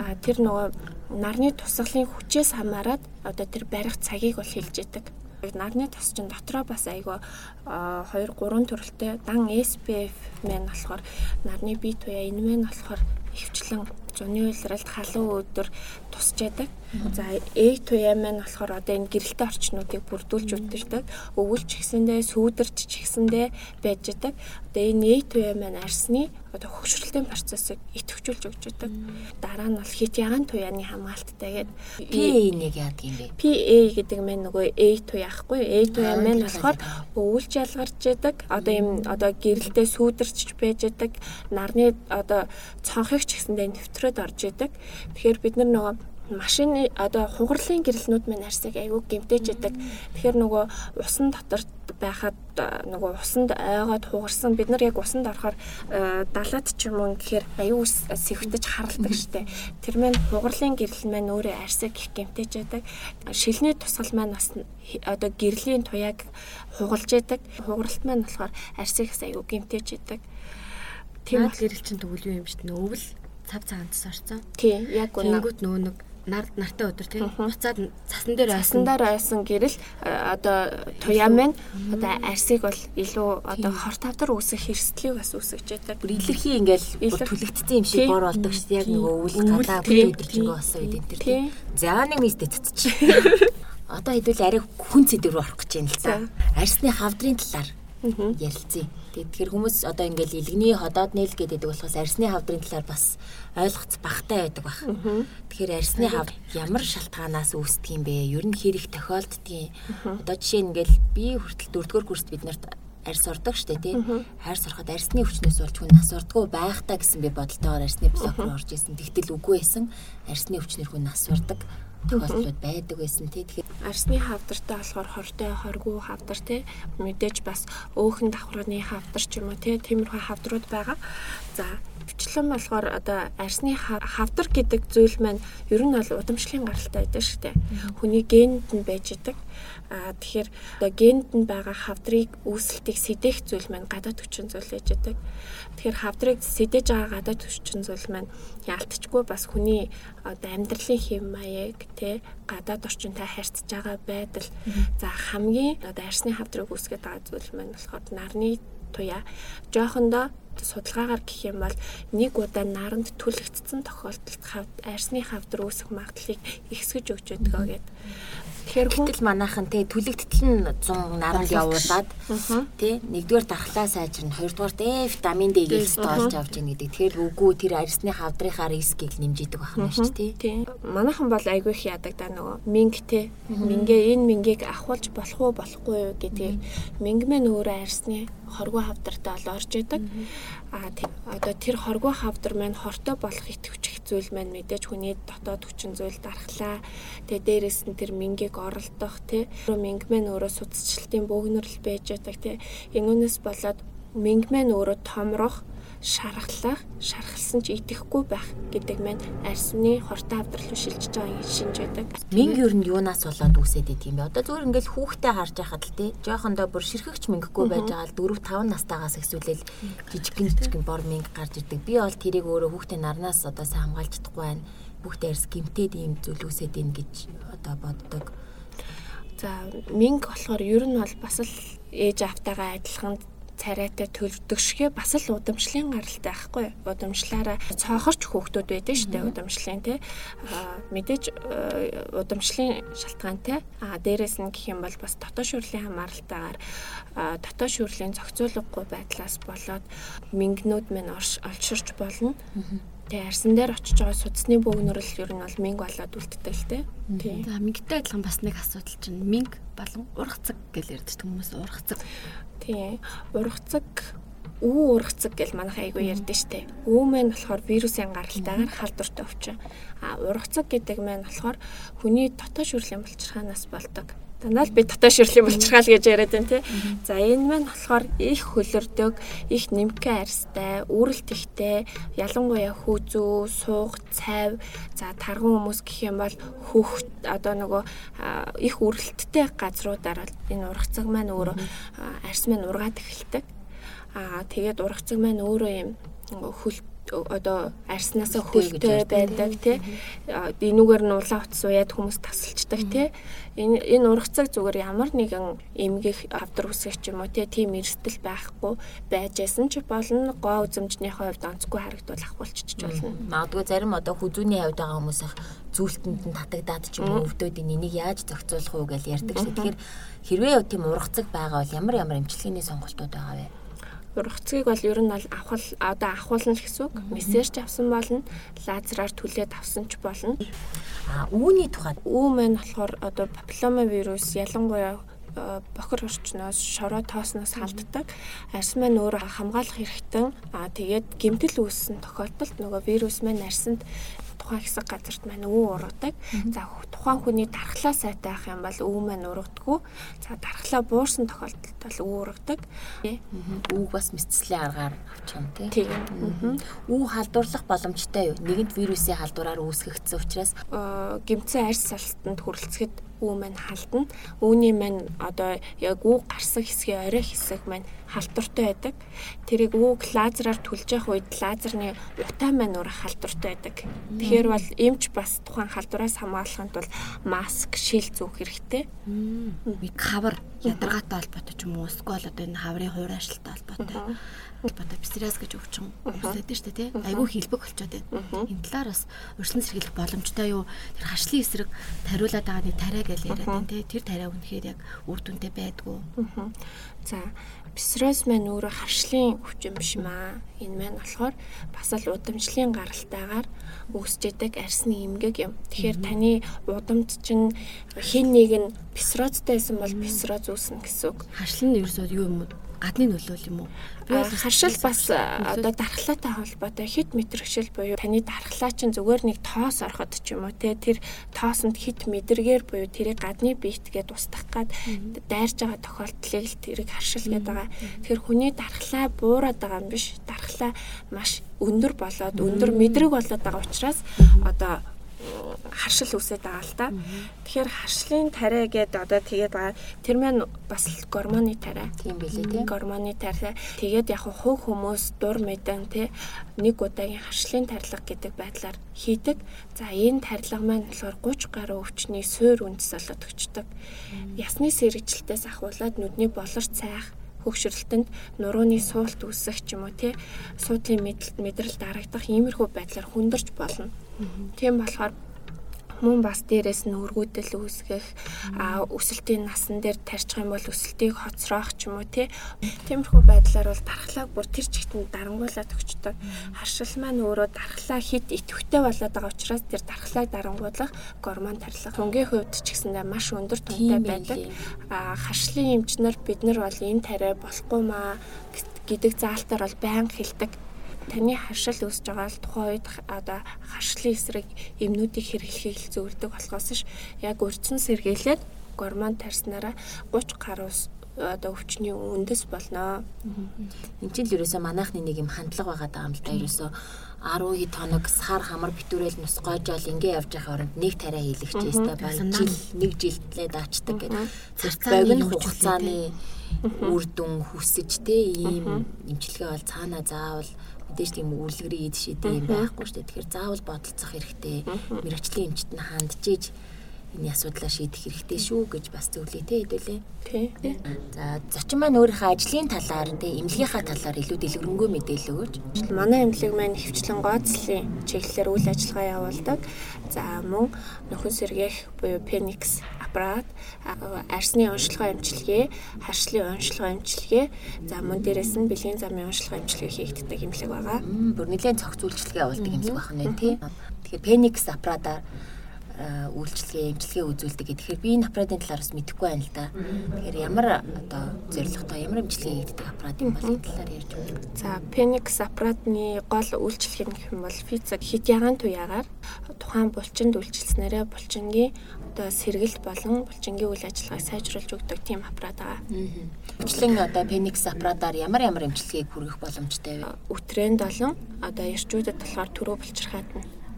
А тэр нөгөө нарны тусгалын хүчээс хамаарат одоо тэр барих цагийг бол хэлж идэг нарны тос чинь дотроо бас айгүй 2 3 төрөлтэй дан SPF мэн болохоор нарны бие туяа энэ мэн болохоор хөвчлэн зуны уйлралд халуун өдөр тусч яадаг. За A туяа маань болохоор одоо энэ гэрэлтэй орчнуудыг бүрдүүлж үтэрдэг. Өвөлч гисэндээ сүүдэрч ч гисэндээ байж яадаг. Одоо энэ A туяа маань арсны одоо хөгшрөлтийн процессыг идэвхжүүлж өгч яадаг. Дараа нь бол хит ягаан туяаны хамгаалттай гэдэг. PA нэг яадаг юм бэ? PA гэдэг маань нөгөө A туяа ахгүй. A туяа маань болохоор өвөлж ялгарч яадаг. Одоо юм одоо гэрэлтэй сүүдэрч байж яадаг. Нарны одоо цонхыг ч гэсэндээ нэвтрээд орж яадаг. Тэгэхээр бид нар нөгөө машины одоо хугарлын гэрэлнүүд маань арсыг айгүй гэмтэж яадаг. Тэгэхээр нөгөө усан дотор байхад нөгөө усанд ойгоод хугарсан бид нар яг усанд орохоор далаад ч юм уу гэхээр аюу сэвтэж харалдаг штэ. Тэр маань хугарлын гэрэл маань өөрөө арсыг их гэмтэж яадаг. Шилний тусгал маань бас одоо гэрлийн туяаг хугалж яадаг. Хугаралт маань болохоор арсыг аюу гэмтэж яадаг. Тийм гэрэл чинь тэгвэл юу юм штэ өвөл цав цагаан цас орцсон. Тийм яг үнэ. Тэнгүүт нөө нэг нар нартай өдөр тийм буцаад цасан дээр айсан дээр айсан гэрэл одоо туяа маань одоо арсыг бол илүү одоо хор тавдар үүсэх хэрэгслийг бас үүсгэж байдаг. Бүр илэрхий ингээл түлэгдсэн юм шиг бор болдог шүү дээ. Яг нөгөө өвөл гадаа бүт өдөржингөө болсон үед энэ төр тийм. За нэг мистэй цэцчих. Одоо хэдүүл арай хүн цэдвэр орох гэж байна л та. Арсны хавдрын талаар ярилцъя. Тэгэхээр хүмүүс одоо ингээл илгэний ходоод нээл гэдэг болохоос арсны хавдрын талаар бас ойлгоц багтай байдаг баг. Тэгэхээр арсны хав ямар шалтгаанаас үүсдэг юм бэ? Ер нь хэрэг тохиолддгийг одоо жишээ нь ингээл би хүртэл дөрөвдүгээр курст бид нарт арьс ордог штэ тий. Арьс ороход арьсны өвчнөөс болж хүн нас ордгоо байх та гэсэн би бодолтойгоор арьсны блок руу орж исэн. Тэгтэл үгүй байсан. Арьсны өвчнөр хүн нас ордог тохиолдлууд байдаг байсан тий. Тэгэхээр арсны хавдартай болохоор хортой хоргүй хавдар тий. Мэдээж бас өөхөн давхраны хавдар ч юм уу тий. Тиймэрхүү хавдрууд байгаа. За Хөвчлэн болохоор одоо арсны хавдар гэдэг зүйл маань ер нь бол удамшлын гаралтай байдаг шүү дээ. Хүний генд нь байж идэг. Аа тэгэхээр одоо генд нь байгаа хавдрыг үүсэлтийг сэдэх зүйл маань гадаад хүчин зүйл байж идэг. Тэгэхээр хавдрыг сэдэж байгаа гадаад хүчин зүйл маань яалтчгүй бас хүний одоо амьдралын хэм маяг те гадаад орчинтай харьцаж байгаа байдал за хамгийн одоо арсны хавдрыг үүсгэж байгаа зүйл маань болохоор нарны туяа жоохондоо судалгаагаар гэх юм бол нэг удаа наранд түлэгдсэн тохиолдолд хавд арсны хавдар үүсэх магадлалыг ихсгэж өгч өгдөгөө гэдэг. Тэгэхээр хүндэл манайхан те түлэгдэл нь 100 наранд явуулаад тий нэгдүгээр дархлаа сайжирна хоёрдугаар Д витамин D гэлс тоолж авч яах гэдэг. Тэгэхээр үгүй тэр арсны хавдрынхаа рискийг нэмжидэг байна шүү дээ тий. Манайхан бол айгүй их яадаг да нөгөө минг те. Мингээ энэ мингийг ахуулж болох уу болохгүй юу гэдгийг мингмэн өөрөө арсны хоргоо хавдартай ол орж идэг. А одоо тэр хоргоо хавдар маань хортой болох итгэвч зүйл маань мэдээж хүний дотоод хүчин зүйл дархлаа. Тэгээ дээрэс нь тэр мингийг оролдох тий. Минг маань өөрөө судасчлалтын бөөгнөрл байж байдаг тий. Энүүнээс болоод минг маань өөрөө томрох шархлах, шархалсан ч идэхгүй байх гэдэг маань арсны хортой авдрал руу шилжиж байгаа юм шинж байдаг. Минг ер нь юунаас болоод үүсээд идэв юм бэ? Одоо зүгээр ингээл хүүхдээ харж байхад л тий жоохондоо бүр ширхэгч мингэхгүй байж байгаа л 4 5 настайгаас эхсүүлэл жижигхэн жижигхэн бор минг гарч ирдэг. Би бол тэрийг өөрөө хүүхдээ нарнаас одоо сайн хамгаалж чадахгүй байна. Хүүхдээ арс гимтээд ийм зүйл үүсээд ийн гэж одоо боддог. За минг болохоор ер нь бол бас л ээж автайгаа адилхан царайтай төлөвдөг шигэ бас л удамшлын гаралтай байхгүй удамшлаараа цоохорч хөөхтүүд байдаг шүү дээ удамшлын тий мэдээж удамшлын шалтгаантай а дээрэс нь гэх юм бол бас дотоод шүрлийн хамааралтайгаар дотоод шүрлийн зохицуулгагүй байдлаас болоод мингнүүд мань олширч болно Тэгээ арсан дээр очиж байгаа судасны бөөгнөрөл ер нь бол минг болоод үлддэг л те. Тийм. За мингтэй адилхан бас нэг асуудал чинь минг болон ургацэг гэж ярьдаг хүмүүс ургацэг. Тийм. Ургацэг үү ургацэг гэл манайх айгүй ярьдэн штэ. Үү маань болохоор вирусын гаралтайгаар халдвартай өвчин. А ургацэг гэдэг маань болохоор хүний дотоод шүрлийн булчирхаанаас болдог Танаа л би дотоод ширлийн булчирхаал гэж яриад байна тий. За энэ маань болохоор их хөлөрдөг, их нэмгэн арьстай, үүрэлт ихтэй, ялангуяа хүүзүү, суух, цайв, за тарган хүмүүс гэх юм бол хөх одоо нөгөө их үүрэлттэй газруудаар энэ ургацаг маань өөрөө арьс маань ургаад эхэлдэг. Аа тэгээд ургацаг маань өөрөө юм хөл одоо арснаасаа хөлтэй байдаг тий. Энүүгээр нь улаан утас уяад хүмүүс тасалчдаг тий. Энэ энэ ургацаг зүгээр ямар нэгэн эмгэх авдар үсгэх юм уу тий тийм эрсдэл байхгүй байжсэн ч болно гоо үзэмжнийхээ хувьд онцгүй харагдвал ахвалчиж болно. Магадгүй зарим одоо хүзүүний хувьд байгаа хүмүүс их зүйлтэнд нь татагдаад ч юм уу өвдөд энийг яаж зохицуулах уу гэж ярьдаг. Тэгэхээр хэрвээ тийм ургацаг байгаа бол ямар ямар эмчилгээний сонголтууд байгаа вэ? Ургацгийг бол ер нь бол авах одоо ахуулна гэсэн үг. Мессеж авсан болно, лазераар түлээд авсан ч болно. А үүний тухайд үү маань болохоор одоо папиллома вирус ялангуяа бохир орчноос шороо тоосноос халддаг. Арс маань өөрөө хамгаалах хэрэгтэн аа тэгээд гэмтэл үүссэн тохиолдолд нөгөө вирус маань арсанд тухайн хэсэг газарт маань өвөө ургадаг. За тухайн хүний дархлаа сайтай ах юм бол өвөө маань ургадаггүй. За дархлаа буурсан тохиолдолд бол өвөө ургадаг. Өвөг бас мэдцлийн аргаар авчих юм тий. Өвөө халдварлах боломжтой юу? Нэгэнт вирусын халдвараар үүсгэгдсэн учраас гэмцэн арьс салтанд хүрэлцэхэд үү маань халдна. Үүний маань одоо яг үү гарсан хэсгийн орой хэсэг маань халдвартай байдаг. Тэрийг үүг лазераар түлж явах үед лазерны утаа маань өөр халдвартай байдаг. Тэгэхээр бол эмч бас тухайн халдвараас хамгаалахын тулд маск, шил зүүх хэрэгтэй. Би кавар ядаргаатай холбоотой ч юм уу эсвэл одоо энэ хаврын хувир ажилттай холбоотой холбоотой псориаз гэж өвчин үүсээд шүү дээ тий. Айгүй хилбэг болчиход байна. Энэ талаар бас урьдчилан сэргийлэх боломжтой юу? Тэр хашлын эсрэг тариулаад байгаа нэг тариа гэж яриад байна тий. Тэр тариа үнэхээр яг үр дүнтэй байдгүй. За псориаз маань өөрөө харшлын өвчин биш маа. Энэ маань болохоор бас л удамжлын гаралтайгаар үүсэж идэг арсны эмгэг юм. Тэгэхээр таны удамд чинь хэн нэг нь псориазтай байсан бол псориаз үүснэ гэсэн үг. Харшлын нь ерөөсөө юу юм гадны нөлөөл юм уу? Харшил бас одоо дархлаатай холбоотой хит мэдрэгшил буюу таны дархлаа чинь зүгээр нэг тоос ороход ч юм уу те тэр тоосонд хит мэдэргээр буюу тэрийг гадны биетгээд устгах гад дайрж байгаа тохиолдлыг л тэрийг харшил гэдэг байгаа. Тэгэхээр хүний дархлаа буураад байгаа юм биш. Дархлаа маш өндөр болоод өндөр мэдрэг болоод байгаа учраас одоо харшил үсээд байгаа л та. Тэгэхээр харшлын тариа гэдэг одоо тэгээд байгаа тэр маань бас гормоны тариа. Тийм билээ тийм. Гормоны тариа. Тэгээд яг хувь хүмүүс дур мэдэн те нэг удаагийн харшлын тарилга гэдэг байдлаар хийдэг. За энэ тарилга маань болохоор 30 гаруй өвчний суур үндэс болоод өгчдөг. Ясны сэргийлтээс ахуулаад нүдний болор цайх хөгшрөлтөнд нурууны суулт үүсэх ч юм уу тий суудлын мэдрэл дарагдах иймэрхүү байдлаар хүндэрч болно. Тийм болохоор мөн бас дээрэс нь өргүүдэл үүсгэх өсөлтийн насан дээр тарьчих юм бол өсөлтийг хоцроох ч юм уу тий. Тиймэрхүү байдлаар бол дархлааг бүр тэр чигтэнд дарангуулад өгчдөг. Харшил маань өөрөө дархлаа хит идэвхтэй болоод байгаа учраас тэр дархлааг дарангуулах гормон тарилга. Хөнгөн хувьд ч гэсэндээ маш өндөр тунтай байдаг. Харшлын эмчнэр бид нар бол энэ тариа болохгүй маа гэдэг заалтаар бол байнга хэлдэг таны харшил үүсэж байгаа л тухайн үед одоо харшлын эсрэг эмнүүдийг хэрэглэхийг зөвлөдөг болохоос ш яг урьдчилан сэргийлээд гормон тарснараа 30 гаруй одоо өвчний үндэс болно. Энд чинь л ерөөсөө манайхны нэг юм хандлага байгаа даа юм л да ерөөсөө. 10 хэд хоног сар хамар битүүрэл нусгойжол ингээ явж байгаа оронд нэг тариа хийлэгч ёстой баг жил нэг жилдлээ даачдаг гэдэг. Богино хугацааны үр дүн хүсэж те ийм имчилгээ бол цаанаа заавал мэдээж тийм үрлэгрийн эд шидэм юм байхгүй шүү дээ. Тэгэхээр заавал бодолцох хэрэгтэй. Мэргэжлийн эмчт нь хандж энэ асуудлаа шийдэх хэрэгтэй шүү гэж бас зөвлөе те хэдүүлээ. Тий. За зочин маань өөрийнхөө ажлын талаар те эмнэлгийнхаа талаар илүү дэлгэрэнгүй мэдээлэл өгөөч. Манай эмнэлэг маань хөвчлэн гооцлын чиглэлээр үйл ажиллагаа явуулдаг. За мөн нөхөн сэргээх буюу Phoenix аппарат, арсны уншилгын эмчилгээ, харшлын уншилгын эмчилгээ, за мөн дээрэс нь бэлгийн замын уншилгын эмчилгээ хийгддэг эмнэлэг байгаа. Бүр нэлээд цогц үйлчлэгээ явуулдаг эмнэлэг байна тий. Тэгэхээр Phoenix аппаратаар үйлчлэгээ, эмчилгээ үзүүлдэг гэхээр би энэ аппаратын талаар бас мэдэхгүй байна л да. Тэгэхээр ямар одоо зорилготой ямар эмчилгээ хийгддэг аппарат юм бол энэ талаар ярьж байна. За, Phoenix аппаратны гол үйлчлэг нь гэх юм бол физик хит ягаан туяагаар тухайн булчинд үйлчилснээрээ булчингийн одоо сэргэлт болон булчингийн үйл ажиллагааг сайжруулж өгдөг тийм аппарат байгаа. Эмчлэн одоо Phoenix аппаратаар ямар ямар эмчилгээг хүргэх боломжтой вэ? Үтрэнд болон одоо эрчүүдэд болохоор төрөө булчирхаад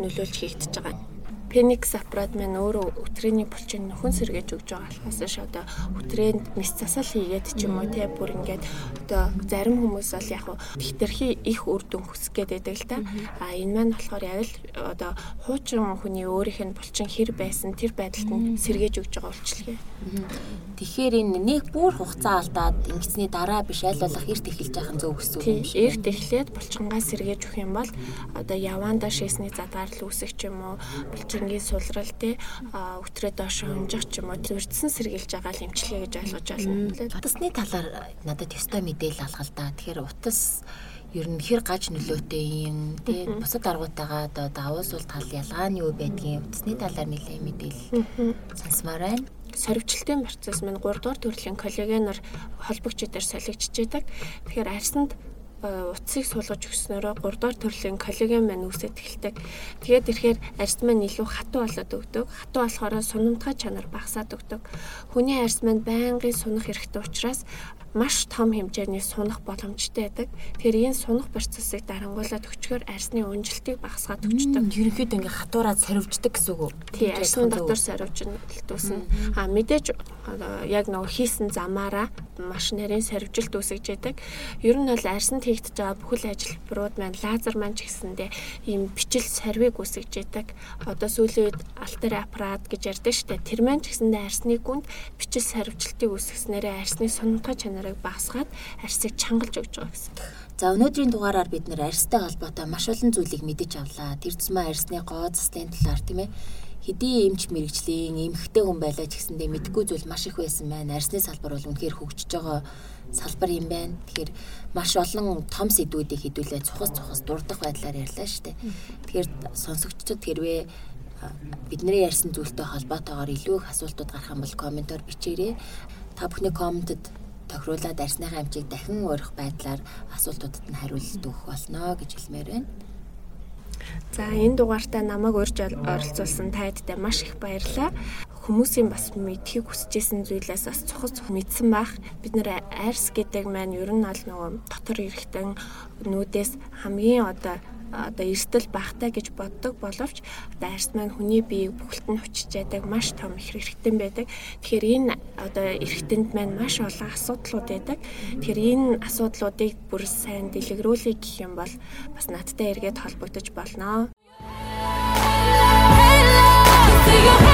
нөлөөлж хийгдэж байгаа. Phoenix аппарат маань өөрөө өтрээний булчин нөхөн сэргээж өгж байгаа болохоос одоо өтрээнд мис засал хийгээд ч юм уу те бүр ингээд одоо зарим хүмүүс бол яг хитрхи их үр дүн хүсэх байдаг л та. А энэ маань болохоор яг л одоо хуучин хүний өөрийнх нь булчин хэр байсан тэр байдалд нь сэргээж өгж байгаа үйлчлэгээ. Тэгэхээр энэ нэг бүр хугацаа алдаад ингэсний дараа биш аль болох эрт эхэлж яхах зөв гэсэн үг юм шиг. Эрт эхлээд булчингаа сэргээж өгөх юм бол одоо яванда шээсний задгаар л үсэх ч юм уу булчингийн сулрал те өтрөө доош хөнжих ч юм уу зүрдсэн сэргийлж байгаа л эмчилгээ гэж ойлгож байна. Утасны талаар надад ёстой мэдээлэл алгал да. Тэгэхээр утас ер нь хэр гаж нөлөөтэй юм тий бусад аргуудтайгаа одоо давуу сул тал ялгаа нь юу байдгийг утасны талаар нэлээд мэдээлэл сонсомоор байна сорвчлтын процесс маань 3 дугаар төрлийн коллагеноор холбогчдоор солигдчихэж байдаг. Тэгэхээр арьсанд утсыг суулгаж өгснөөрөө 3 дугаар төрлийн коллаген маань үүсэж эхэлдэг. Тэгээд ирэхээр арьс маань илүү хатуу болоод өгдөг. Хатуу болохоор сунамтгай чанар багасаад өгдөг. Хүний арьс маань байнгын сунах хэрэгтэй учраас маш том хэмжээний сунах боломжтой байдаг. Тэгэхээр энэ сунах процессыг дарангуулад өчгөр арсны үнжилтийг багасгаад өгчдөг. Ерөнхийдөө ингээ хатуураад саривждаг гэсэн үг үү? Тий, арсны дотор саривжин дэлтүүлсэн. А мэдээж яг нөгөө хийсэн замаараа маш нарийн саривжилт үүсгэж байдаг. Ер нь бол арсанд хийгдэж байгаа бүхэл ажилбарууд маань лазер маань ч гэсэндээ ийм бичил сарвиг үүсгэж байдаг. Одоо сүүлийн үед алтер аппарат гэж ярьдаг шүү дээ. Тэр маань ч гэсэндээ арсны гүнд бичил саривжилтыг үүсгэснээрээ арсны сунмтгай чанар чанарыг багасгаад арьсыг чангалж өгч байгаа гэсэн. За өнөөдрийн дугаараар бид нэр арьстай холбоотой маш олон зүйлийг мэдэж авлаа. Тэр тусмаа арьсны гоо заслын талаар тийм ээ хэдий эмч мэрэгжлийн эмхтэй хүн байлаа ч гэсэндээ мэдгүй зүйл маш их байсан байна. Арьсны салбар бол үнэхээр хөгжиж байгаа салбар юм байна. Тэгэхээр маш олон том сэдвүүдийг хэдүүлээ цухас цухас дурдах байдлаар ярьлаа шүү дээ. Тэгэхээр сонсогчдод хэрвээ бидний ярьсан зүйлтэй холбоотойгоор илүү их асуултууд гарах юм бол комментоор бичээрэй. Та бүхний комментэд тохируулаад арсныхаа амжийг дахин уурах байдлаар асуултуудад нь хариулт өгөх болно гэж хэлмээр байна. За энэ дугаартаа намайг урьж оролцуулсан тайдтай маш их баярлалаа. Хүмүүсийн бас мэдхийг хүсэжсэн зүйлээс бас цохол мэдсэн байх. Бид нэр арс гэдэг маань ер нь аль нөгөө дотор эрэхтэн нүүдээс хамгийн одоо одоо эрсдэл багтай гэж боддог боловч одоо арьс маань хүний биеийг бүхэлд нь хүчж яадаг маш том их хэрэгтэн байдаг. Тэгэхээр энэ одоо эргэтэнд маань маш олон асуудлууд байдаг. Тэгэхээр энэ асуудлуудыг бүр сайн дэлгэрүүлэх гэх юм бол бас надтай эргээд холбогдож болно. Hey, love,